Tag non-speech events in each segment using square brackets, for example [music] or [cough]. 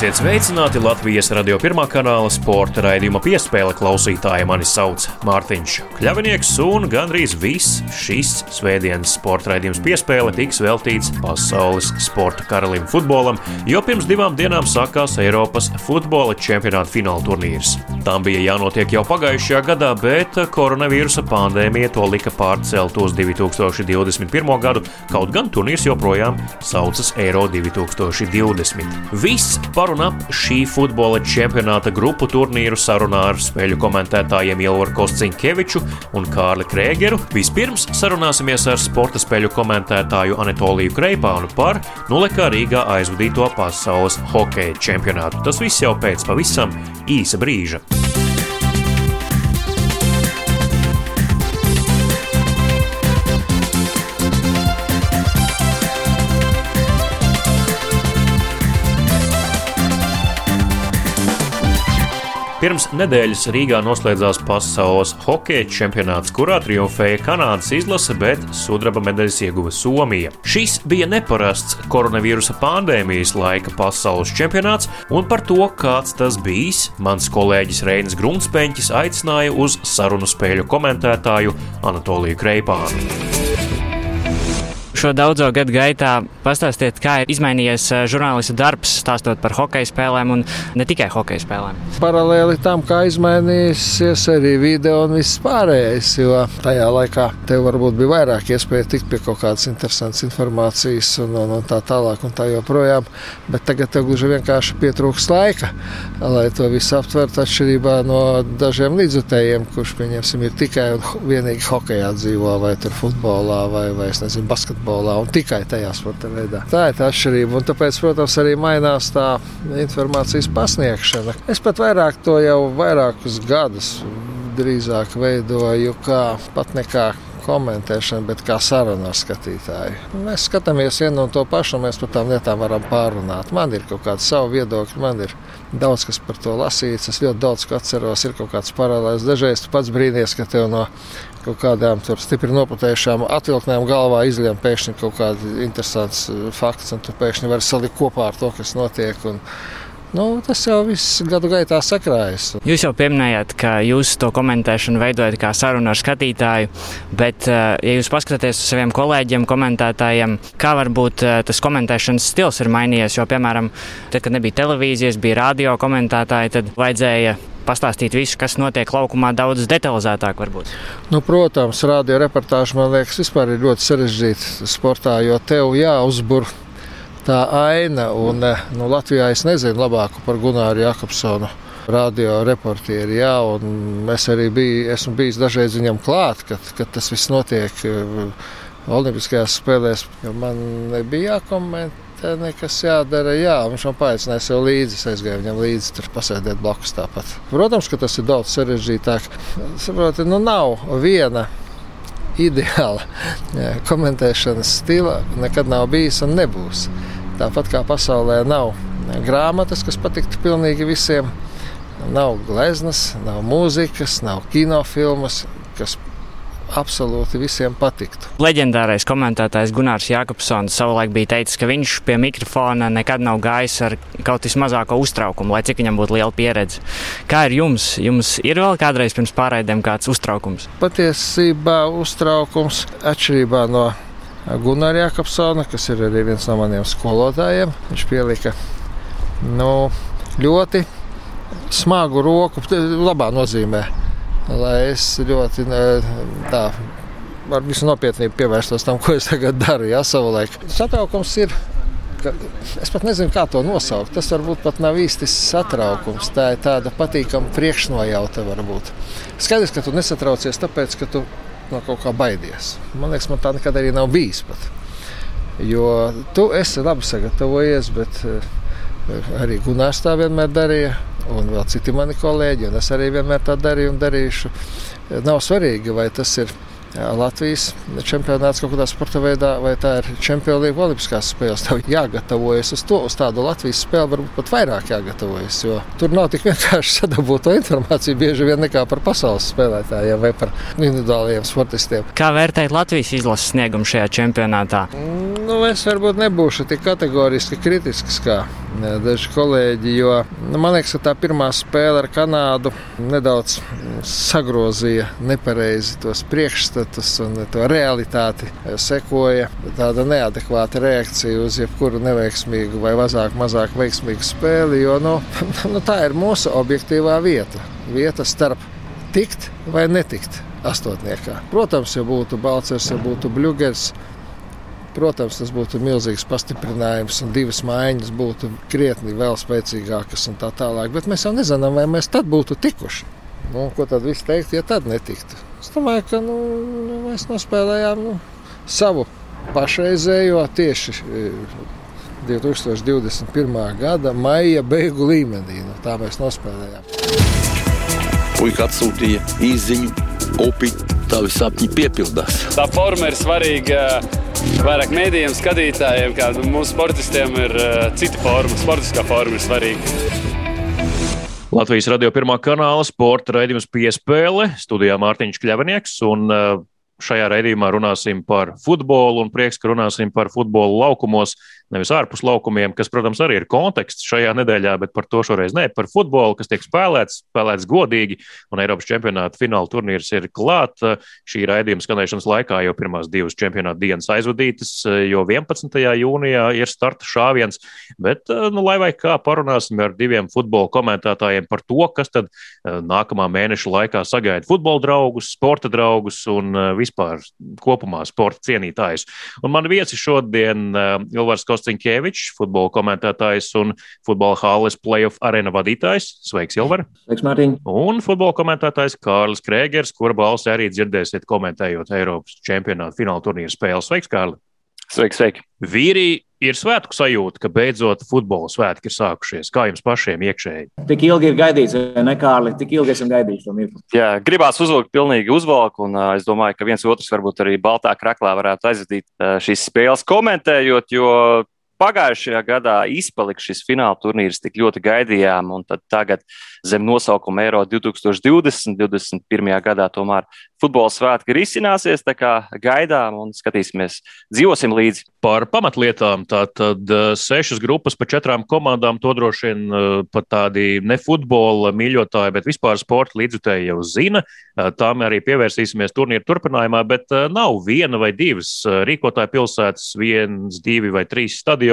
Esiet sveicināti Latvijas radio pirmā kanāla sporta raidījuma piespēle klausītāji. Mani sauc Mārtiņš Kļavinieks, un gandrīz viss šis svētdienas sporta raidījums piespēle tiks veltīts pasaules sporta karalim futbolam, jo pirms divām dienām sākās Eiropas futbola čempionāta fināla turnīrs. Tam bija jānotiek jau pagājušajā gadā, bet koronavīrusa pandēmija to lika pārcelt uz 2021. gadu, kaut gan turnīrs joprojām saucas Eiro 2020. Viss par un ap šī futbola čempionāta grupu turnīru sarunā ar spēļu komentētājiem Ilvaru Kostinkeviču un Kārli Krēgeru. Vispirms sarunāsimies ar sporta spēļu komentētāju Anatoliju Kreipānu par nulekā Rīgā aizvadīto pasaules hokeja čempionātu. Tas viss jau pēc pavisam īsa brīža. Pirms nedēļas Rīgā noslēdzās pasaules hokeja čempionāts, kurā triumfēja Kanādas izlase, bet sudraba medaļas ieguva Somija. Šis bija neparasts koronavīrusa pandēmijas laika pasaules čempionāts, un par to, kāds tas bijis, mans kolēģis Reinis Grunspeņķis aicināja uz sarunu spēļu komentētāju Anatoliju Kreipānu. Šo daudzo gadu gaitā pastāstiet, kā ir izmainījies eh, žurnālistu darbs, stāstot par hokeja spēlēm un ne tikai hokeja spēlēm. Paralēli tam, kā izmainījusies arī video un viss pārējais, jo tajā laikā tev varbūt bija vairāk iespēja tikt pie kaut kādas interesantas informācijas un, un, un tā tālāk un tā joprojām, bet tagad tev gluži vienkārši pietrūks laika, lai to visu aptvertu atšķirībā no dažiem līdzutējiem, kurš, pieņemsim, ir tikai un vienīgi hokejā dzīvo vai tur futbolā vai, vai es nezinu, basketbolā futbolā un tikai tajā sporta veidā. Tā ir tā atšķirība, un tāpēc, protams, arī mainās tā informācijas pasniegšana. Es pat vairāk to jau vairākus gadus drīzāk veidoju kā pat nekā komentēšana, bet kā saruna ar skatītāju. Mēs skatāmies vienu un to pašu, mēs par tām lietām varam pārunāt. Man ir kaut kāda sava viedokļa, man ir daudz kas par to lasīts. Es ļoti daudz ko atceros, ir kaut kāds paralēls. Dažreiz tu pats brīnīties, ka tev no kaut kādām stipri noputējušām atvilknēm galvā izlien pēkšņi kaut kādi interesants fakts, un tu pēkšņi vari salikt kopā ar to, kas notiek. Un, Nu, tas jau viss gadu gaitā sakrājas. Jūs jau pieminējāt, ka jūs to komentēšanu veidojat kā sarunu ar skatītāju, bet, eh, ja jūs paskatāties uz saviem kolēģiem, komentētājiem, kā varbūt eh, tas komentēšanas stils ir mainījies, jo, piemēram, tad, kad nebija televīzijas, bija radio komentētāji, tad vajadzēja pastāstīt visu, kas notiek laukumā, daudz detalizētāk. Varbūt. Nu, protams, radio reportāža man liekas, vispār ir ļoti sarežģīta sportā, jo tev jāuzbur tā aina. Un, eh, nu, Latvijā es nezinu labāku par Gunāru Jakobsonu. Radio reportieri, jā, un es arī biju, esmu bijis dažreiz viņam klāt, kad, kad tas viss notiek uh, Olimpiskajās spēlēs. Man nebija jākomentē Te nekas jādara. Jā, viņš man paaicināja sev līdzi. Es aizgāju viņam līdzi, tur pasēdēt blakus tāpat. Protams, ka tas ir daudz sarežģītāk. Saproti, nu nav viena ideāla jā, komentēšanas stila. Nekad nav bijis un nebūs. Tāpat kā pasaulē nav grāmatas, kas patiktu pilnīgi visiem. Nav gleznas, nav mūzikas, nav kinofilmas, kas absolūti visiem patiktu. Leģendārais komentētājs Gunārs Jākopsons savulaik bija teicis, ka viņš pie mikrofona nekad nav gājis ar kaut vismazāko uztraukumu, lai cik viņam būtu liela pieredze. Kā ir jums? Jums ir vēl kādreiz pirms pārraidēm kāds uztraukums? Patiesībā uztraukums atšķirībā no Gunāra Jākopsona, kas ir arī viens no maniem skolotājiem. Viņš pielika nu, ļoti smagu roku, labā nozīmē lai es ļoti tā, ar visu nopietnību pievērstos tam, ko es tagad daru. Jā, savulaik. Satraukums ir. Es pat nezinu, kā to nosaukt. Tas varbūt pat nav īsti satraukums. Tā ir tāda patīkama priekšnojauta. Varbūt. Skaidrs, ka tu nesatraucies tāpēc, ka tu no kaut kā baidies. Man liekas, man tā nekad arī nav bijis. Pat. Jo tu esi labi sagatavojies, bet arī Gunārs tā vienmēr darīja un vēl citi mani kolēģi, un es arī vienmēr tā darīju un darīšu. Nav svarīgi, vai tas ir Latvijas čempionāts kaut kādā sporta veidā, vai tā ir Champions League Olimpiskās spēles. Tev jāgatavojas uz to, uz tādu Latvijas spēli, varbūt pat vairāk jāgatavojas. Jo tur nav tik vienkārši [laughs] sadabūt to informāciju bieži vien nekā par pasaules spēlētājiem vai par individuāliem sportistiem. Kā vērtēt Latvijas izlases sniegumu šajā čempionātā? Nu, es varbūt nebūšu tik kategoriski kritisks kā daži kolēģi, jo nu, man liekas, ka tā pirmā spēle ar Kanādu nedaudz sagrozīja nepareizi tos priekšstatus un to realitāti. Sekoja tāda neadekvāta reakcija uz jebkuru neveiksmīgu vai mazāk, mazāk veiksmīgu spēli, jo nu, [laughs] nu, tā ir mūsu objektīvā vieta. Vieta starp tikt vai netikt astotniekā. Protams, ja būtu Balčers, ja būtu Bļūgers, protams, tas būtu milzīgs pastiprinājums, un divas mājiņas būtu krietni vēl spēcīgākas un tā tālāk. Bet mēs jau nezinām, vai mēs tad būtu tikuši. Nu, ko tad viss teikt, ja tad netiktu? Es domāju, ka nu, nu mēs nospēlējām nu, savu pašreizējo tieši 2021. E, gada maija beigu līmenī. Nu, tā mēs nospēlējām. Puika atsūtīja īziņu, upi, tavi sapņi piepildās. Tā forma ir svarīga vairāk mēdījiem, skatītājiem, kā mūsu sportistiem ir uh, cita forma, sportiskā forma ir svarīga. Latvijas radio pirmā kanāla sporta raidījums piespēle. Studijā Mārtiņš Kļavinieks. Un, uh, Šajā raidījumā runāsim par futbolu, un prieks, ka runāsim par futbolu laukumos nevis ārpus laukumiem, kas, protams, arī ir konteksts šajā nedēļā, bet par to šoreiz ne. Par futbolu, kas tiek spēlēts, spēlēts godīgi, un Eiropas čempionāta fināla turnīrs ir klāt. Šī raidījuma skanēšanas laikā jau pirmās divas čempionāta dienas aizvadītas, jo 11. jūnijā ir starta šāviens. Bet, nu, lai vai kā parunāsim ar diviem futbola komentētājiem par to, kas tad eh, nākamā mēneša laikā sagaida futbola draugus, sporta draugus un eh, vispār kopumā sporta cienītājus. Un man viesi šodien eh, Ilvars Kostas. Kostiņkevičs, futbola komentētājs un futbola hāles playoff arēna vadītājs. Sveiks, Ilvar! Sveiks, Mārtiņ! Un futbola komentētājs Kārlis Krēgers, kura balsi arī dzirdēsiet komentējot Eiropas čempionāta fināla turnīra spēles. Sveiks, Kārli! Sveiki, sveiki! Vīri ir svētku sajūta, ka beidzot futbola svētki ir sākušies. Kā jums pašiem iekšēji? Tik ilgi ir gaidīts, ne Kārli, tik ilgi esam gaidījuši to mirkli. Jā, gribās uzvilkt pilnīgi uzvalku, un uh, es domāju, ka viens otrs varbūt arī baltā kraklā varētu aizvadīt uh, šīs spēles komentējot, jo pagājušajā gadā izpalika šis fināla turnīrs, tik ļoti gaidījām, un tagad zem nosaukuma Eiro 2020, 2021. gadā tomēr futbola svētki ir izcināsies. Tā kā gaidām un skatīsimies, dzīvosim līdzi. Par pamatlietām tātad eh, sešas grupas pa četrām komandām. To droši vien eh, pat tādi ne futbola mīļotāji, bet vispār sporta līdzjutēji jau zina. Eh, tām arī pievērsīsimies turnīra turpinājumā, bet nav viena vai divas rīkotāja pilsētas, viens, divi vai trīs stadioni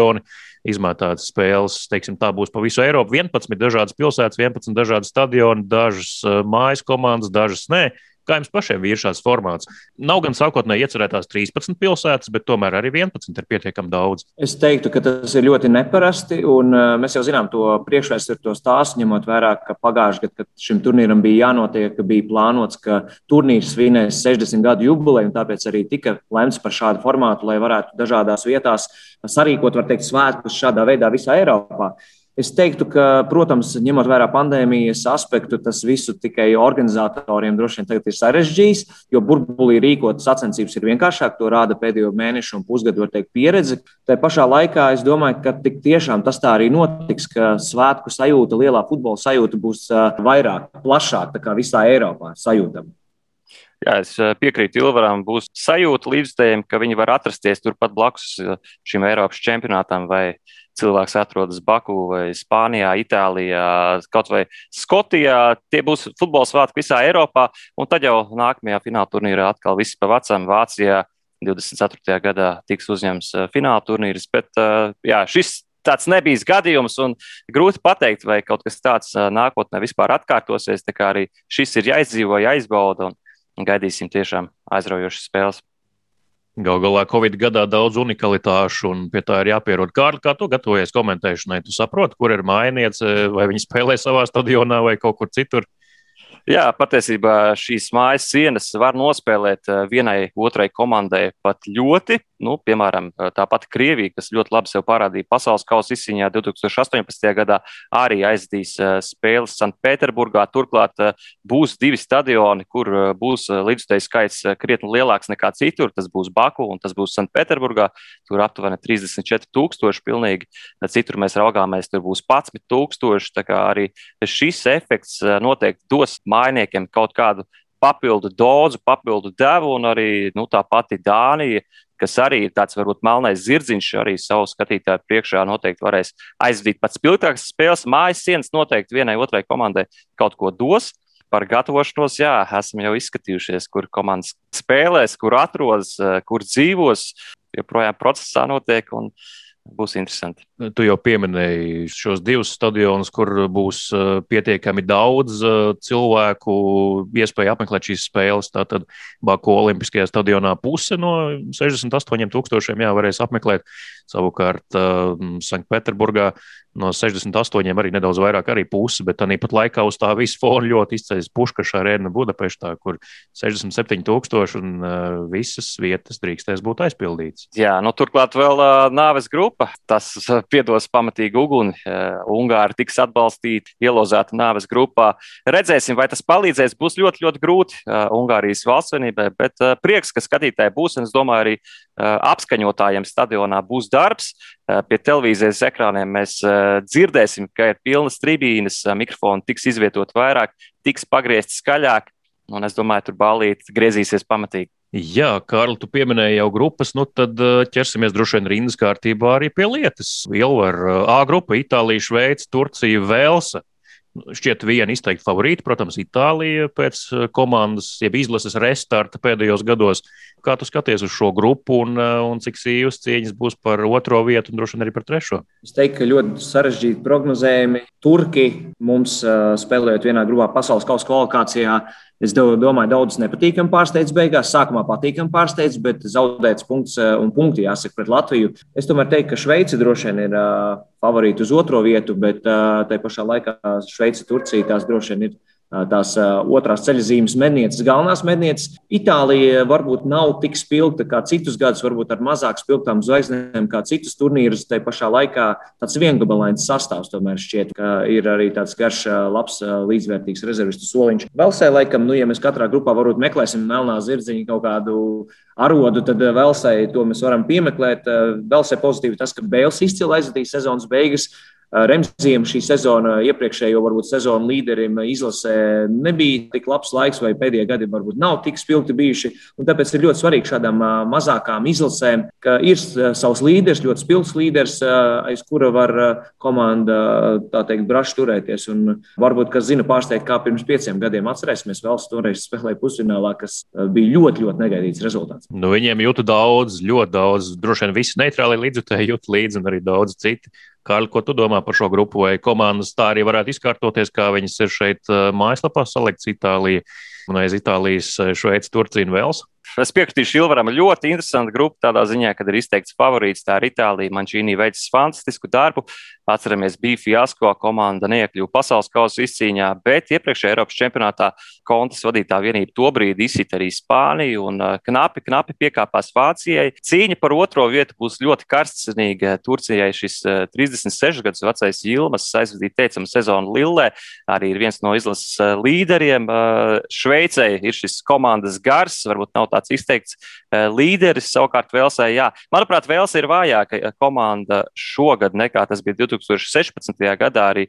izmētātas spēles. Teiksim, tā būs pa visu Eiropu. 11 dažādas pilsētas, 11 dažādi stadioni, dažas mājas komandas, dažas nē. Kā jums pašiem ir šāds formāts? Nav gan sākotnēji iecerētās 13 pilsētas, bet tomēr arī 11 ir pietiekami daudz. Es teiktu, ka tas ir ļoti neparasti. Un uh, mēs jau zinām to priekšvēsturi, to stāstu, ņemot vērā, ka pagājušajā gadā, kad šim turnīram bija jānotiek, bija plānots, ka turnīrs svinēs 60 gadu jubileju, un tāpēc arī tika lemts par šādu formātu, lai varētu dažādās vietās sarīkot, var teikt, svētkus šādā veidā visā Eiropā. Es teiktu, ka, protams, ņemot vērā pandēmijas aspektu, tas visu tikai organizatoriem droši vien tagad ir sarežģījis, jo burbulī rīkot sacensības ir vienkāršāk. To rāda pēdējo mēnešu un pusgadu, var teikt, pieredze. Tā pašā laikā es domāju, ka tik tiešām tas tā arī notiks, ka svētku sajūta, lielā futbola sajūta būs vairāk, plašāk nekā visā Eiropā sajūtama. Jā, es piekrītu Ilvaram, būs sajūta līdzstājiem, ka viņi var atrasties turpat blakus šim Eiropas čempionātam vai cilvēks atrodas Baku vai Spānijā, Itālijā, kaut vai Skotijā. Tie būs futbola svētki visā Eiropā, un tad jau nākamajā fināla turnīrā atkal viss pa vecam Vācijā. 24. gadā tiks uzņemts eh, fināla turnīrs, bet eh, jā, šis tāds nebija gadījums, grūti pateikt, vai kaut kas tāds eh, nākotnē vispār atkārtosies. Tā kā arī šis ir jāizdzīvo, jāizbauda, un gaidīsim tiešām aizraujošas spēles. Galu galā Covid gadā daudz unikalitāšu, un pie tā ir jāpierod. Kā, kā tu gatavojies komentēšanai? Tu saproti, kur ir mājiņniece, vai viņi spēlē savā stadionā vai kaut kur citur? Jā, patiesībā šīs mājas sienas var nospēlēt eh, vienai otrai komandai pat ļoti. Nu, piemēram, eh, tāpat Krievija, kas ļoti labi sev parādīja pasaules kausa izcīņā 2018. gadā, arī aizdīs eh, spēles Sanktpēterburgā. Turklāt būs divi stadioni, kur būs līdzstēju skaits krietni lielāks nekā citur. Tas būs Baku un tas būs Sanktpēterburgā. Tur aptuveni 34 tūkstoši pilnīgi. Citur mēs raugāmies, tur būs 11 tūkstoši. Tā kā arī šis efekts noteikti dos mājiņu mājiniekiem kaut kādu papildu dozu, papildu devu, un arī nu, tā pati Dānija, kas arī ir tāds varbūt melnais zirdziņš, arī savu skatītāju priekšā noteikti varēs aizvadīt pats spilgtākas spēles. Mājas sienas noteikti vienai otrai komandai kaut ko dos. Par gatavošanos, jā, esam jau izskatījušies, kur komandas spēlēs, kur atrodas, kur dzīvos. Joprojām procesā notiek. Un, uh, būs interesanti. Tu jau pieminēji šos divus stadionus, kur būs uh, pietiekami daudz uh, cilvēku, iespēja apmeklēt šīs spēles. Tātad Baku Olimpiskajā stadionā puse no 68 tūkstošiem jā, varēs apmeklēt. Savukārt uh, Sanktpēterburgā no 68 arī nedaudz vairāk, arī pusi, bet tāpat laikā uz tā visa fona ļoti izceļas Puškaša arēna Budapeštā, kur 67 tūkstoši un visas vietas drīkstēs būt aizpildītas. Jā, nu turklāt vēl nāves grupa. Tas uh, piedos pamatīgi uguni. Uh, Ungāri tiks atbalstīti, ielozēti nāves grupā. Redzēsim, vai tas palīdzēs. Būs ļoti, ļoti grūti uh, Ungārijas valstsvenībai, bet prieks, ka skatītāji būs, un es domāju, arī apskaņotājiem stadionā būs darbs. Pie televīzijas ekrāniem mēs dzirdēsim, ka ir pilnas tribīnes, mikrofoni tiks izvietot vairāk, tiks pagriezti skaļāk, un es domāju, tur balīti griezīsies pamatīgi. Jā, Kārli, tu pieminēji jau grupas, nu tad ķersimies droši vien rindas kārtībā arī pie lietas. Jau ar A grupu - Itālija, Šveice, Turcija, Velsa. Šķiet, viena izteikti favorīta, protams, Itālija pēc eh, komandas, jeb izlases restarta pēdējos gados. Kā tu skaties uz šo grupu un, eh, un cik sīvas cīņas būs par otro vietu un droši vien arī par trešo? Es teiktu, ka ļoti sarežģīti prognozējumi. Turki mums eh, spēlējot vienā grupā pasaules kausa kvalifikācijā Es domāju, daudzus nepatīkami pārsteidz beigās. Sākumā patīkami pārsteidz, bet zaudēts punkts un punkti jāsaka pret Latviju. Es tomēr teiktu, ka Šveice droši vien ir favorīti uz otro vietu, bet tajā pašā laikā Šveice, Turcija tās droši vien ir tās otrās ceļa zīmes mednieces, galvenās mednieces. Itālija varbūt nav tik spilgta kā citus gadus, varbūt ar mazāk spilgtām zvaigznēm kā citus turnīrus. Tā pašā laikā tāds viengabalains sastāvs tomēr šķiet, ka ir arī tāds garš, labs, līdzvērtīgs rezervistu soliņš. Velsē, laikam, nu, ja mēs katrā grupā varbūt meklēsim melnā zirdziņa kaut kādu arodu, tad Velsē to mēs varam piemeklēt. Velsē pozitīvi tas, ka Bēls izcili aizvadīja sezonas beigas. Remzijam šī sezona, iepriekšējo varbūt sezonu līderim izlasē nebija tik labs laiks, vai pēdējie gadi varbūt nav tik spilgti bijuši. Tāpēc ir ļoti svarīgi šādām mazākām izlasēm, ka ir savs līderis, ļoti spilgts līderis, aiz kura var komanda teikt braši turēties. Un varbūt, kas zina, pārsteigt, kā pirms pieciem gadiem atcerēsimies, vēl toreiz spēlēja pusfinālā, kas bija ļoti, ļoti negaidīts rezultāts. Nu, viņiem jūtu daudz, ļoti daudz, droši vien visi neitrāli līdzjutēji jūt līdzi un arī daudz citi. Kārli, ko tu domā par šo grupu, vai komandas tā arī varētu izkārtoties, kā viņas ir šeit mājaslapā salikts Itālija un aiz Itālijas Šveice, Turcija un Velsa? Es piekritīšu Ilvaram, ļoti interesanta grupa tādā ziņā, kad ir izteikts favorīts. Tā ir Itālija. Mančīnī veicis fantastisku darbu. Atceramies, bija fiasko komanda, neiekļuva pasaules kausa izcīņā, bet iepriekšējā Eiropas čempionātā kontas vadītā vienība to brīdi izsita arī Spāniju un uh, knapi, knapi piekāpās Vācijai. Cīņa par otro vietu būs ļoti karstsinīga. Turcijai šis 36 uh, gadus vecais Ilmas aizvadīja teicamu sezonu Lillē, arī ir viens no izlases uh, līderiem. Šveicei ir šis komandas gars, varbūt nav tāds izteikts līderis, savukārt Velsē, jā. Manuprāt, Velsē ir vājāka komanda šogad nekā tas bija 2000. 2016. gadā arī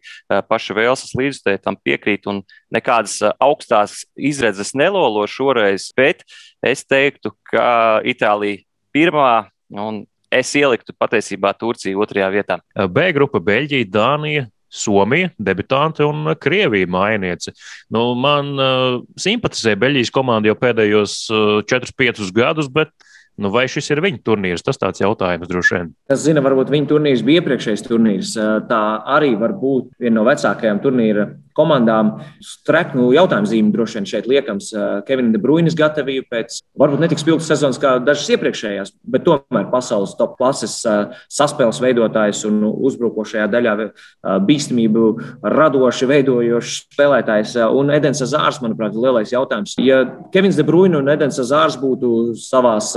paša Vēlsas līdzstēji tam piekrīt un nekādas augstās izredzes nelolo šoreiz, bet es teiktu, ka Itālija pirmā un es ieliktu patiesībā Turciju otrajā vietā. B grupa - Beļģija, Dānija, Somija, debitante un Krievija mainiece. Nu, man uh, simpatizē Beļģijas komanda jau pēdējos uh, 4-5 gadus, bet Nu, vai šis ir viņa turnīrs? Tas tāds jautājums droši vien. Es zinu, varbūt viņa turnīrs bija iepriekšējais turnīrs. Tā arī var būt viena no vecākajām turnīra komandām. Streknu jautājumu zīme droši vien šeit liekams Kevina De Bruynes gatavību pēc varbūt netik spilgtas sezonas kā dažas iepriekšējās, bet tomēr pasaules top klases saspēles veidotājs un uzbrukošajā daļā bīstamību radoši veidojošs spēlētājs. Un Edens Zārs, manuprāt, ir lielais jautājums. Ja Kevins De Bruyne un Edens Zārs būtu savās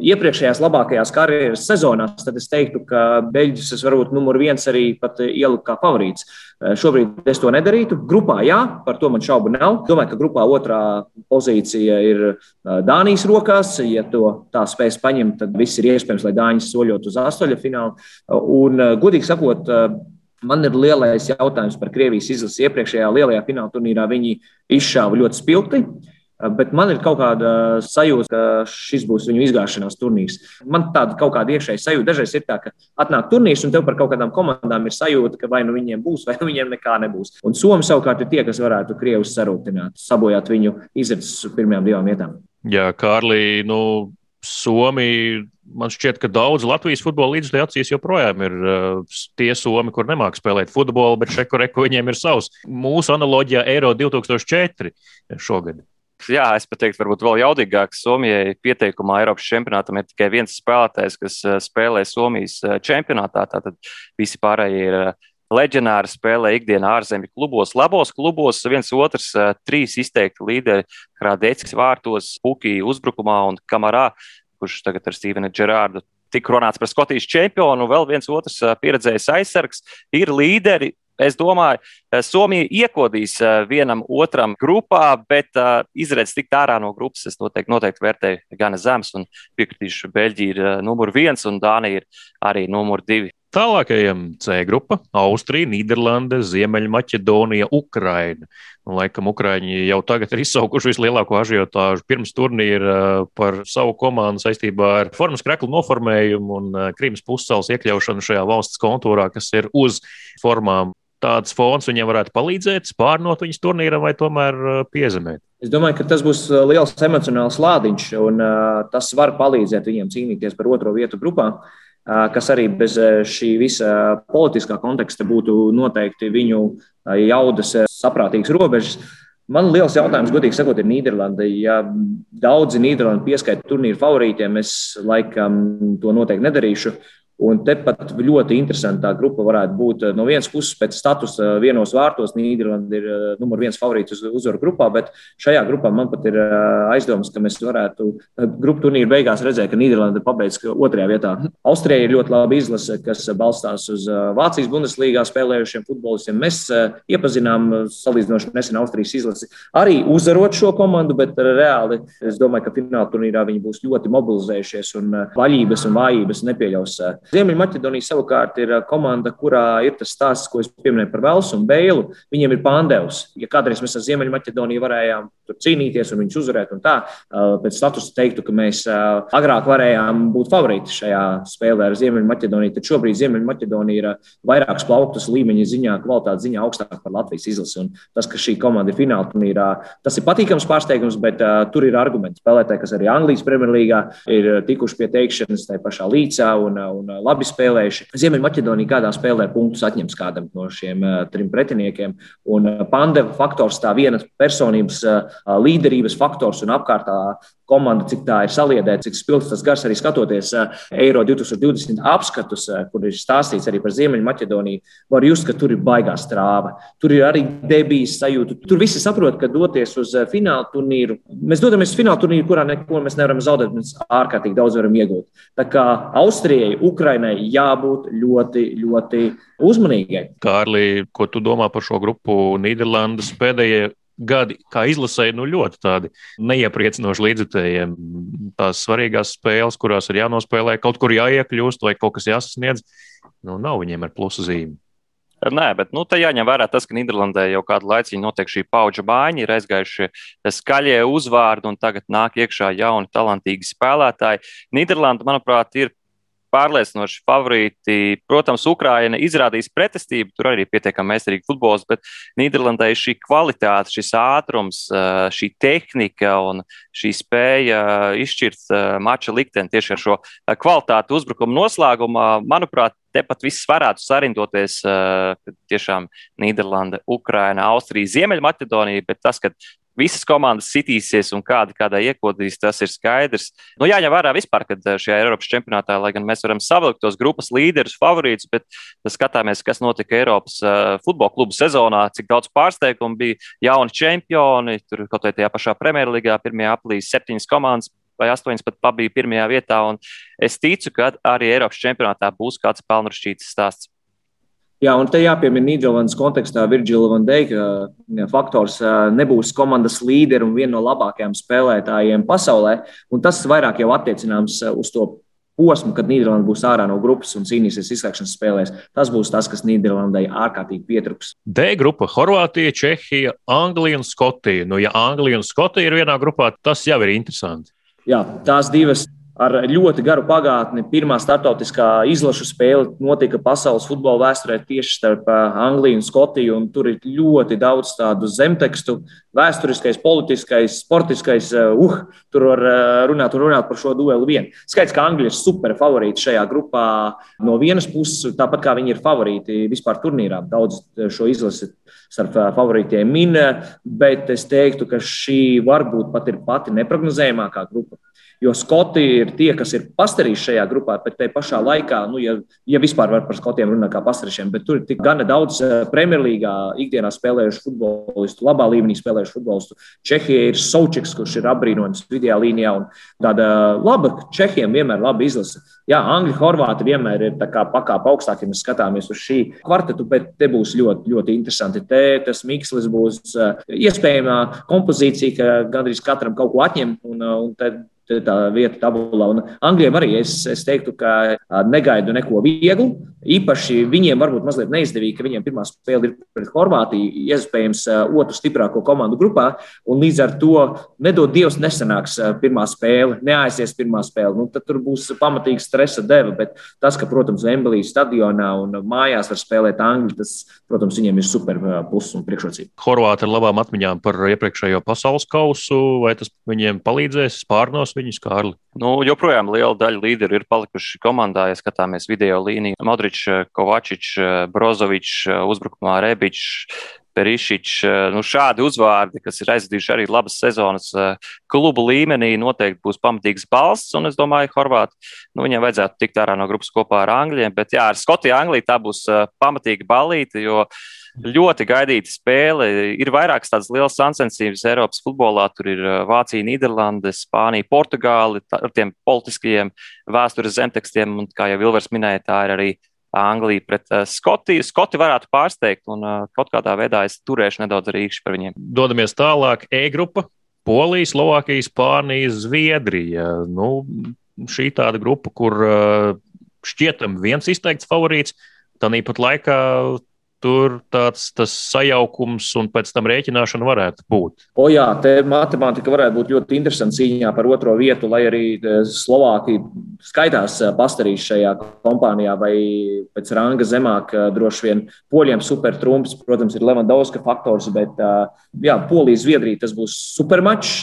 iepriekšējās labākajās karjeras sezonās, tad es teiktu, ka Beļģis es varbūt numur viens arī pat ieliku kā favorīts. Šobrīd es to nedarītu. Grupā, jā, par to man šaubu nav. Domāju, ka grupā otrā pozīcija ir Dānijas rokās. Ja to tā spēs paņemt, tad viss ir iespējams, lai Dāņas soļot uz astoļu finālu. Un, godīgi sakot, Man ir lielais jautājums par Krievijas izlasi. Iepriekšējā lielajā fināla turnīrā viņi izšāva ļoti spilgti. Bet man ir kaut kāda sajūta, ka šis būs viņu izgāšanās turnīrs. Man tāda kaut kāda iekšēja sajūta. Dažreiz ir tā, ka atnāk turnīrs, un tev par kaut kādām komandām ir sajūta, ka vai nu viņiem būs, [laughs] vai nu viņiem nekā nebūs. Un Somija savukārt ir tie, kas varētu Krievus sarūktināt, sabojāt viņu izredzes pirmajām divām vietām. Jā, Kārlī, nu, Somija, man šķiet, ka daudz Latvijas futbola līdzekļu acīs joprojām ir uh, tie somi, kur nemāķi spēlēt futbolu, bet šeit, kur viņiem ir savs. Mūsu analoģijā Eiro 2004 šogad. Jā, es pat teiktu, varbūt vēl jaudīgāk. Somijai pieteikumā Eiropas čempionātam ir tikai viens spēlētājs, kas uh, spēlē Somijas uh, čempionātā. Tātad visi pārējie ir uh, leģionāri spēlē ikdienā ārzemju klubos, labos klubos. viens otrs, trīs izteikti līderi, Krādeckis vārtos, Pukī uzbrukumā un Kamarā, kurš tagad ar Stevenu Gerārdu tika runāts par Skotijas čempionu, vēl viens otrs pieredzējis aizsargs, ir līderi. Es domāju, Somija iekodīs vienam otram grupā, bet uh, izredzes tikt ārā no grupas es noteikti, noteikti vērtēju gan zemes, un piekritīšu, Beļģija ir numur viens un Dānija ir arī numur divi. Tālākajam C grupa - Austrija, Nīderlande, Ziemeļmaķedonija, Ukraina. Un, laikam, Ukrāņi jau tagad ir izsaukuši vislielāko ažiotāžu pirms turnīra par savu komandu saistībā ar formas kreklu noformējumu un Krīmas pusceles iekļaušanu šajā valsts kontūrā, kas ir uz formām. Tāds fons viņiem varētu palīdzēt, spārnot viņus turnīram vai tomēr uh, piezemēt. Es domāju, ka tas būs liels emocionāls lādiņš, un uh, tas var palīdzēt viņiem cīnīties par otro vietu grupā. Uh, kas arī bez šī visa politiskā konteksta būtu noteikti viņu jaudas saprātīgas robežas. Man liels jautājums, godīgi sakot, ir Nīderlanda. Ja daudzi Nīderlandi pieskaita turnīru favorītiem, es laikam to noteikti nedarīšu. Un tepat ļoti interesanta grupa varētu būt no vienas puses pēc statusa vienos vārtos. Nīderlanda ir uh, numur viens favorīts uz uzvaru grupā, bet šajā grupā man pat ir aizdomas, ka mēs varētu grupu turnīru beigās redzēt, ka Nīderlanda pabeidz otrajā vietā. Austrija ir ļoti laba izlase, kas balstās uz Vācijas Bundeslīgā spēlējušiem futbolistiem. Mēs iepazinām salīdzinoši nesen Austrijas izlasi arī uzvarot šo komandu, bet reāli es domāju, ka fināla turnīrā viņi būs ļoti mobilizējušies un vaļības un vājības nepieļaus Ziemeļmaķedonija savukārt ir komanda, kurā ir tas stāsts, ko es pieminēju par Velsu un Bēlu. Viņiem ir pandēvs. Ja kādreiz mēs ar Ziemeļmaķedoniju varējām cīnīties un viņus uzvarēt, un tā pēc statusa teiktu, ka mēs agrāk varējām būt favorīti šajā spēlē ar Ziemeļmaķedoniju, tad šobrīd Ziemeļmaķedonija ir vairākus plauktus līmeņa ziņā, kvalitātes ziņā augstāk par Latvijas izlasi. Un tas, ka šī komanda ir fināla turnīrā, tas ir patīkams pārsteigums, bet uh, tur ir argumenti. Spēlētāji, kas arī Anglijas Premjerlīgā ir tikuši pie teikšanas tajā pašā līcā un, un labi spēlējuši. Ziemeļmaķedonija kādā spēlē punktus atņems kādam no šiem uh, trim pretiniekiem. Un uh, pandēma faktors, tā viena personības uh, līderības faktors un apkārtā komanda, cik tā ir saliedēta, cik spilgts tas gars arī skatoties Eiro 2020 apskatus, kur ir stāstīts arī par Ziemeļmaķedoniju. Var just, ka tur ir baigā strāva. Tur ir arī debijas sajūta. Tur visi saprot, ka doties uz fināla turnīru, mēs dodamies uz fināla turnīru, kurā neko mēs nevaram zaudēt, mēs ārkārtīgi daudz varam iegūt. Tā kā Austrijai, Ukrainai jābūt ļoti, ļoti uzmanīgai. Kārlī, ko tu domā par šo grupu Nīderlandes pēdējie gadi, kā izlasēji, nu ļoti tādi neiepriecinoši līdzekļiem. Tās svarīgās spēles, kurās ir jānospēlē, kaut kur jāiekļūst vai kaut kas jāsasniedz, nu nav viņiem ar plusu zīmi. Nē, bet nu, jāņem vērā tas, ka Nīderlandē jau kādu laiku notiek šī paudžu maiņa, ir aizgājuši skaļie uzvārdi, un tagad nāk iekšā jauni, talantīgi spēlētāji. Nīderlanda, manuprāt, ir pārliecinoši favorīti. Protams, Ukraina izrādīs pretestību, tur arī pietiekami meistarīgi futbols, bet Nīderlandē šī kvalitāte, šis ātrums, šī tehnika un šī spēja izšķirt mača likteni tieši ar šo kvalitāti uzbrukuma noslēgumā, manuprāt, tepat viss varētu sarindoties. Tiešām Nīderlanda, Ukraina, Austrija, Ziemeļmaķedonija, bet tas, ka visas komandas sitīsies un kāda kādai iekodīs, tas ir skaidrs. Nu, jāņem vērā vispār, ka eh, šajā Eiropas čempionātā, lai gan mēs varam savilkt tos grupas līderus, favorītus, bet skatāmies, kas notika Eiropas uh, futbola klubu sezonā, cik daudz pārsteigumu bija jauni čempioni, tur kaut vai tajā pašā Premjerligā, pirmajā aplī septiņas komandas. Vai astoņas pat pabija pirmajā vietā. Es ticu, ka arī Eiropas čempionātā būs kāds pelnrašķīts stāsts. Jā, un te jāpiemina Nīderlandes kontekstā Virģila van Deika faktors. Nebūs komandas līderi un viena no labākajiem spēlētājiem pasaulē. Un tas vairāk jau attiecināms uz to posmu, kad Nīderlanda būs ārā no grupas un cīnīsies izslēgšanas spēlēs. Tas būs tas, kas Nīderlandai ārkārtīgi pietrūks. D grupa - Horvātija, Čehija, Anglija un Skotija. Nu, ja Anglija un Skotija ir vienā grupā, tas jau ir interesanti. Jā, tās divas ar ļoti garu pagātni. Pirmā startautiskā izlašu spēle notika pasaules futbola vēsturē tieši starp Angliju un Skotiju. Un tur ir ļoti daudz tādu zemtekstu, vēsturiskais, politiskais, sportiskais. Uh, tur var runāt un runāt par šo dueli vien. Skaidrs, ka Anglija ir super favorīti šajā grupā no vienas puses, tāpat kā viņi ir favorīti vispār turnīrā. Daudz šo izlasi starp favorītiem min, bet es teiktu, ka šī varbūt pat ir pati neparedzējamākā grupa. Jo Skoti ir tie, kas ir pastarījuši šajā grupā, bet te pašā laikā, nu, ja, ja vispār var par Skotiem runāt kā pastarīšiem, bet tur ir tik gana daudz eh, Premjerlīgā ikdienā spēlējušu futbolistu, labā līmenī spēlējušu futbolistu. Čehija ir Saučiks, kurš ir apbrīnojams vidējā līnijā, un tāda laba Čehiem vienmēr laba izlase. Jā, Angļi, Horvāti vienmēr ir pakāpē augstāk, ja mēs skatāmies uz šī kvartetu, bet te būs ļoti, ļoti interesanti. Te tas mikslis būs eh, iespējamā kompozīcija, ka gandrīz katram kaut ko atņem, un, eh, un tā vieta tabulā. Un Anglijam arī es, es teiktu, ka negaidu neko vieglu. Īpaši viņiem varbūt mazliet neizdevīgi, ka viņiem pirmā spēle ir pret Horvātiju, iespējams, otru stiprāko komandu grupā. Līdz ar to nedod Dievs, nesanāks pirmā spēle, neaizies pirmā spēle. Nu, tad tur būs pamatīga stresa deva. Bet tas, ka, protams, Vembelīs stadionā un mājās var spēlēt Angļu, tas, protams, viņiem ir super pluss un priekšrocība. Horvāti ar labām atmiņām par iepriekšējo pasaules kausu, vai tas viņiem palīdzēs pārnos viņus, Kārli? Nu, joprojām liela daļa līderu ir palikuši komandā, ja skatāmies video līniju. Modričs, Kovačičs, Brozovičs, uzbrukumā Rebičs, Perišičs. Nu, šādi uzvārdi, kas ir aizvadījuši arī labas sezonas klubu līmenī, noteikti būs pamatīgs balsts. Un es domāju, Horvāti, nu, viņiem vajadzētu tikt ārā no grupas kopā ar Angļiem. Bet jā, ar Skotiju Angliju tā būs pamatīga balīta, ļoti gaidīta spēle. Ir vairākas tādas lielas sacensības Eiropas futbolā. Tur ir Vācija, Nīderlande, Spānija, Portugāli ar tiem politiskajiem vēstures zemtekstiem. Un, kā jau Vilvers minēja, tā ir arī Anglija pret uh, Skotiju. Skoti varētu pārsteigt, un uh, kaut kādā veidā es turēšu nedaudz arī īkšķi par viņiem. Dodamies tālāk, E-grupa. Polija, Slovākija, Spānija, Zviedrija. Nu, šī tāda grupa, kur uh, šķietam viens izteikts favorīts. Tāpat laikā tur tāds sajaukums un pēc tam rēķināšana varētu būt. O jā, te matemātika varētu būt ļoti interesanta cīņā par otro vietu, lai arī e, Slovākija skaitās e, pastarīs šajā kompānijā vai pēc ranga zemāk. E, droši vien poļiem supertrumps, protams, ir Levandovska faktors, bet jā, Polija, Zviedrija tas būs supermačs,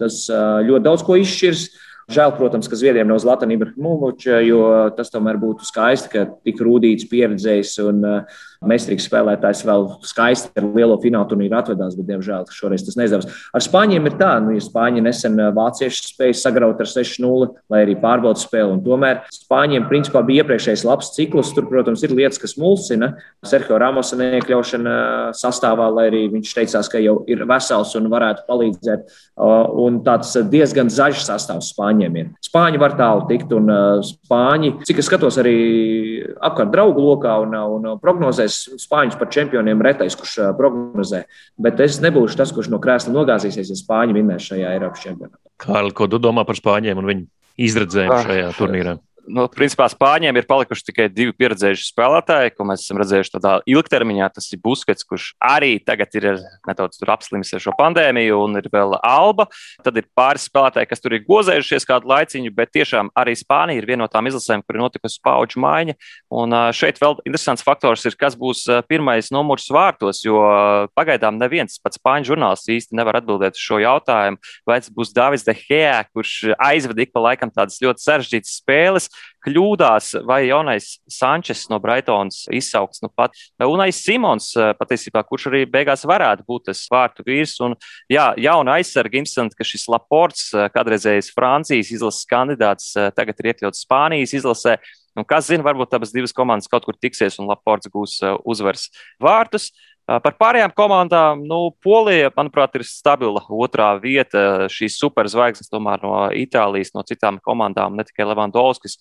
tas ļoti daudz ko izšķirs. Žēl, protams, ka Zviedrijam nav Zlatana Ibrahimoviča, jo tas tomēr būtu skaisti, ka tik rūtīts, pieredzējis un uh, Meistarīgs spēlētājs vēl skaisti ar lielo finālu turnīru atvedās, bet, diemžēl, šoreiz tas neizdevās. Ar Spāņiem ir tā, nu, ja Spāņi nesen vācieši spēja sagraut ar 6-0, lai arī pārbaudas spēli. Tomēr Spāņiem principā bija iepriekšējais labs cikls. Tur, protams, ir lietas, kas mulsina. Sergio Ramosa neiekļaušana sastāvā, lai arī viņš teicās, ka jau ir vesels un varētu palīdzēt. Un tāds diezgan zaļš sastāvs Spāņiem ir. Spāņi var tālu tikt, un Spāņi, cik es skatos arī apkārt draugu lokā un, un prognozēs, es spāņus par čempioniem retais, kurš prognozē. Bet es nebūšu tas, kurš no krēsla nogāzīsies, ja spāņi vinnēs šajā Eiropas čempionātā. Kārli, ko tu domā par spāņiem un viņu izredzējumu ah, šajā turnīrā? Nu, principā Spāņiem ir palikuši tikai divi pieredzējuši spēlētāji, ko mēs esam redzējuši tādā ilgtermiņā. Tas ir Buskets, kurš arī tagad ir nedaudz apslimis ar šo pandēmiju, un ir vēl Alba. Tad ir pāris spēlētāji, kas tur ir gozējušies kādu laiciņu, bet tiešām arī Spānija ir viena no tām izlasēm, kur ir notikusi paudžu maiņa. Un šeit vēl interesants faktors ir, kas būs pirmais numurs vārtos, jo pagaidām neviens pats spāņu žurnālists īsti nevar atbildēt uz šo jautājumu. Vai tas būs Davids Dehea, kurš aizved ik pa laikam tādas ļoti sarežģītas spēles, kļūdās, vai jaunais Sančes no Braitonas izsaukts nu pat, Unais Simons eh, patiesībā, kurš arī beigās varētu būt tas vārtu vīrs. Un, jā, jauna aizsarga, interesanti, ka šis Laports, eh, kādreizējais Francijas izlases kandidāts, eh, tagad ir iekļauts Spānijas izlasē. Un kas zina, varbūt abas divas komandas kaut kur tiksies un Laports gūs uzvaras vārtus. Par pārējām komandām, nu, Polija, manuprāt, ir stabila otrā vieta. Šīs superzvaigznes tomēr no Itālijas, no citām komandām, ne tikai Levandovskis.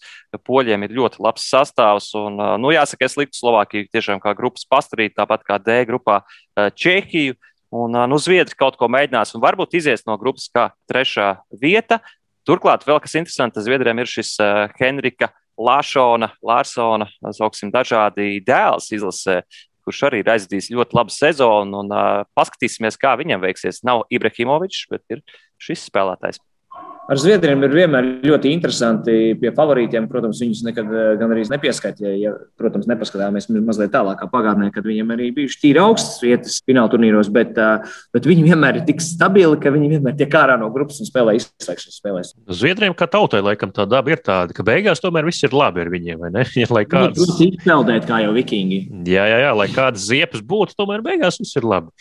Poļiem ir ļoti labs sastāvs. Un, nu, jāsaka, es liktu Slovākiju tiešām kā grupas pastarīt, tāpat kā D grupā Čehiju. Un, nu, Zviedri kaut ko mēģinās un varbūt izies no grupas kā trešā vieta. Turklāt vēl kas interesants, Zviedriem ir šis Henrika Lāšona, Lārsona, sauksim, dažādi dēls izlasē, kurš arī ir aizdījis ļoti labu sezonu. Un, uh, paskatīsimies, kā viņam veiksies. Nav Ibrahimovičs, bet ir šis spēlētājs. Ar Zviedriem ir vienmēr ļoti interesanti. Pie favorītiem, protams, viņus nekad eh, gan arī nepieskaitīja. Ja, protams, nepaskatāmies mazliet tālākā pagātnē, kad viņiem arī bijuši tīri augstas vietas fināla turnīros, bet, eh, bet viņi vienmēr ir tik stabili, ka viņi vienmēr tiek ārā no grupas un spēlē izslēgšanas spēlēs. Zviedriem kā tautai, laikam, tā daba ir tāda, ka beigās tomēr viss ir labi ar viņiem? [laughs] Ja, lai nu, kāds... Nu, izpeldēt, kā jau vikingi. Jā, jā, jā, lai kādas ziepes būtu, tomēr beigās viss ir labi.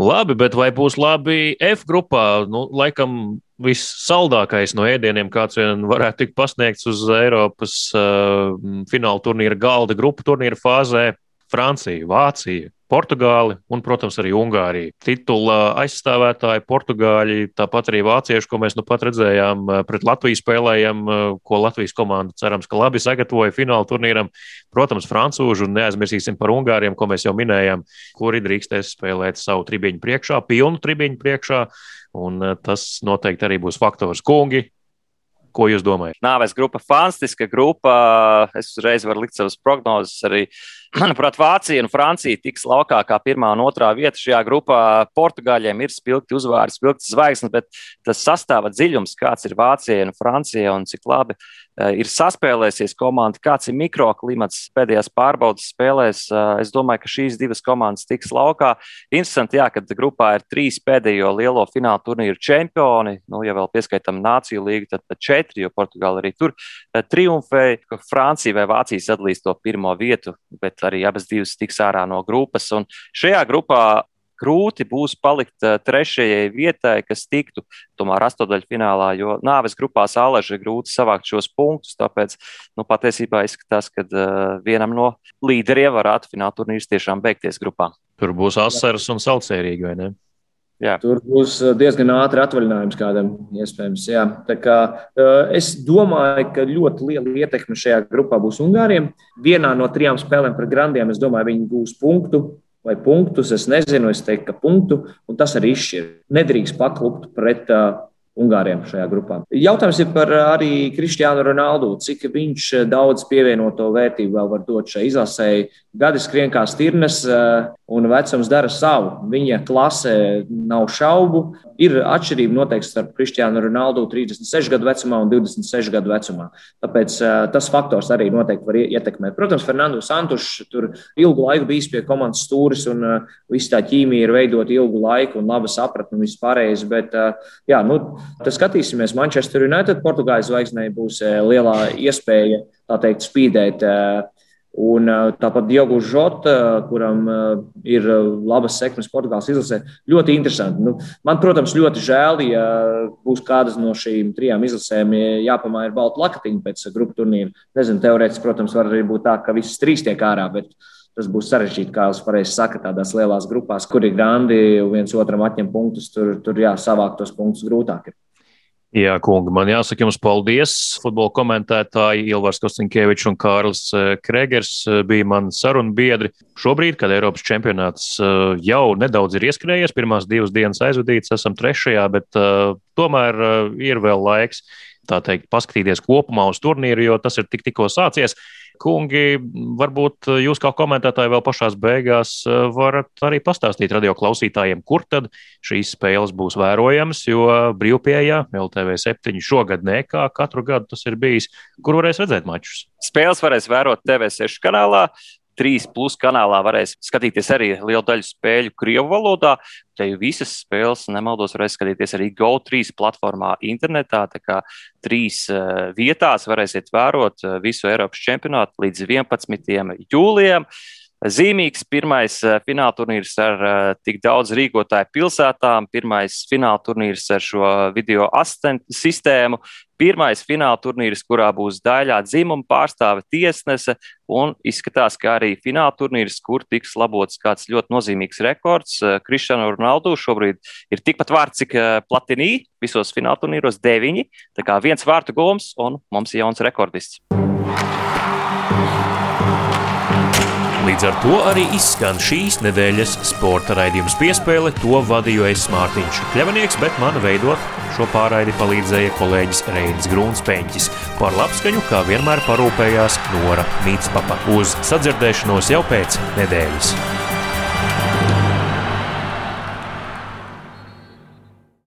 Labi, bet vai būs labi F grupā? Nu, laikam vissaldākais no ēdieniem, kāds vien varētu tikt pasniegts uz Eiropas uh, fināla turnīra galda grupu turnīra fāzē - Francija, Vācija. Portugāli un, protams, arī Ungārija. Titula aizstāvētāji, portugāļi, tāpat arī vācieši, ko mēs nu pat redzējām, pret Latviju spēlējam, ko Latvijas komanda cerams, ka labi sagatavoja fināla turnīram. Protams, francūži un neaizmirsīsim par Ungāriem, ko mēs jau minējām, kuri drīkstēs spēlēt savu tribiņu priekšā, pilnu tribiņu priekšā. Un uh, tas noteikti arī būs faktors. Kungi, Ko jūs domājat? Nāves grupa, fantastiska grupa. Es uzreiz varu likt savas prognozes. Arī, manuprāt, Vācija un Francija tiks laukā kā pirmā un otrā vieta šajā grupā. Portugāļiem ir spilgti uzvārdi, spilgti zvaigznes, bet tas sastāva dziļums, kāds ir Vācijai un Francijai un cik labi Eh, ir saspēlēsies komanda, kāds ir mikroklimats pēdējās pārbaudas spēlēs. Eh, es domāju, ka šīs divas komandas tiks laukā. Interesanti, jā, ka grupā ir trīs pēdējo lielo fināla turnīru čempioni. Nu, ja vēl pieskaitām Nāciju līgu, tad četri, jo Portugāla arī tur eh, triumfēja. Francija vai Vācija sadalīs to pirmo vietu, bet arī abas divas tiks ārā no grupas. Un šajā grupā grūti būs palikt uh, trešajai vietai, kas tiktu tomēr astotdaļfinālā, jo nāves grupās Aleža ir grūti savākt šos punktus. Tāpēc nu, patiesībā izskatās, ka uh, vienam no līderiem varētu fināla turnīrs tiešām beigties grupā. Tur būs asaras un saucērīgi, vai ne? Jā. Tur būs diezgan ātri atvaļinājums kādam, iespējams. Jā. Tā kā, uh, es domāju, ka ļoti liela ietekme šajā grupā būs Ungāriem. Vienā no trijām spēlēm pret Grandiem, es domāju, viņi gūs punktu vai punktus. Es nezinu, es teiktu, ka punktu, un tas arī izšķir. Nedrīkst paklupt pret uh, Ungāriem šajā grupā. Jautājums ir par arī Kristiānu Ronaldu. Cik viņš daudz pievienoto vērtību vēl var dot šai izlasēji? Gadi skrien kā stirnas, un vecums dara savu. Viņa klase nav šaubu. Ir atšķirība noteikti starp Kristiānu Ronaldu 36 gadu vecumā un 26 gadu vecumā. Tāpēc tas faktors arī noteikti var ietekmēt. Protams, Fernando Santušs tur ilgu laiku bijis pie komandas stūris, un viss tā ķīmija ir veidota ilgu laiku un laba sapratne un viss pārējais. Bet, jā, nu, tad skatīsimies, Manchester United, Portugāles zvaigznei būs lielā iespēja, tā teikt, spīdēt Un tāpat Diogu Žota, kuram ir labas sekmes Portugāles izlasē, ļoti interesanti. Nu, man, protams, ļoti žēl, ja būs kādas no šīm trijām izlasēm jāpamāja ar baltu lakatiņu pēc grupu turnīra. Nezinu, teorētiski, protams, var arī būt tā, ka visas trīs tiek ārā, bet tas būs sarežģīti, kā jūs pareizi sakat, tādās lielās grupās, kur ir grandi, viens otram atņem punktus, tur, tur jā, savākt tos punktus grūtāk. Ir. Jā, kungi, man jāsaka jums paldies. Futbola komentētāji Ilvars Kostiņkevičs un Kārlis eh, Kregers eh, bija mani sarunu biedri. Šobrīd, kad Eiropas čempionāts eh, jau nedaudz ir ieskrējies, pirmās divas dienas aizvadītas, esam trešajā, bet uh, tomēr uh, ir vēl laiks, tā teikt, paskatīties kopumā uz turnīru, jo tas ir tik, tikko sācies. Kungi, varbūt jūs kā komentētāji vēl pašās beigās eh, varat arī pastāstīt radio klausītājiem, kur tad šīs spēles būs vērojamas, jo brīvpējā LTV 7 šogad ne kā katru gadu tas ir bijis, kur varēs redzēt mačus. Spēles varēs vērot TV6 kanālā. 3 plus kanālā varēs skatīties arī lielu daļu spēļu Krievijas valodā. Te jau visas spēles, nemaldos, varēs skatīties arī GO3 platformā internetā. Tā kā trīs uh, vietās varēsiet vērot uh, visu Eiropas čempionātu līdz 11. jūlijam. Zīmīgs pirmais uh, fināla turnīrs ar tik daudz rīkotāju pilsētām, pirmais fināla turnīrs ar šo video asistentu sistēmu, Pirmais fināla turnīrs, kurā būs daļā dzimuma pārstāve tiesnese, un izskatās, ka arī fināla turnīrs, kur tiks labots kāds ļoti nozīmīgs rekords. Kristiāna eh, Ronaldu šobrīd ir tikpat vārds, cik eh, Platinī visos fināla turnīros - deviņi. Tā kā viens vārtu gulms, un mums ir jauns rekordists. Līdz ar to arī izskan šīs nedēļas sporta raidījums piespēle. To vadīju es Mārtiņš Kļavanieks, bet man veidot šo pārraidi palīdzēja kolēģis Reinis Grūnspēņķis. Par labskaņu, kā vienmēr, parūpējās Nora Mītspapa. Uz sadzirdēšanos jau pēc nedēļas!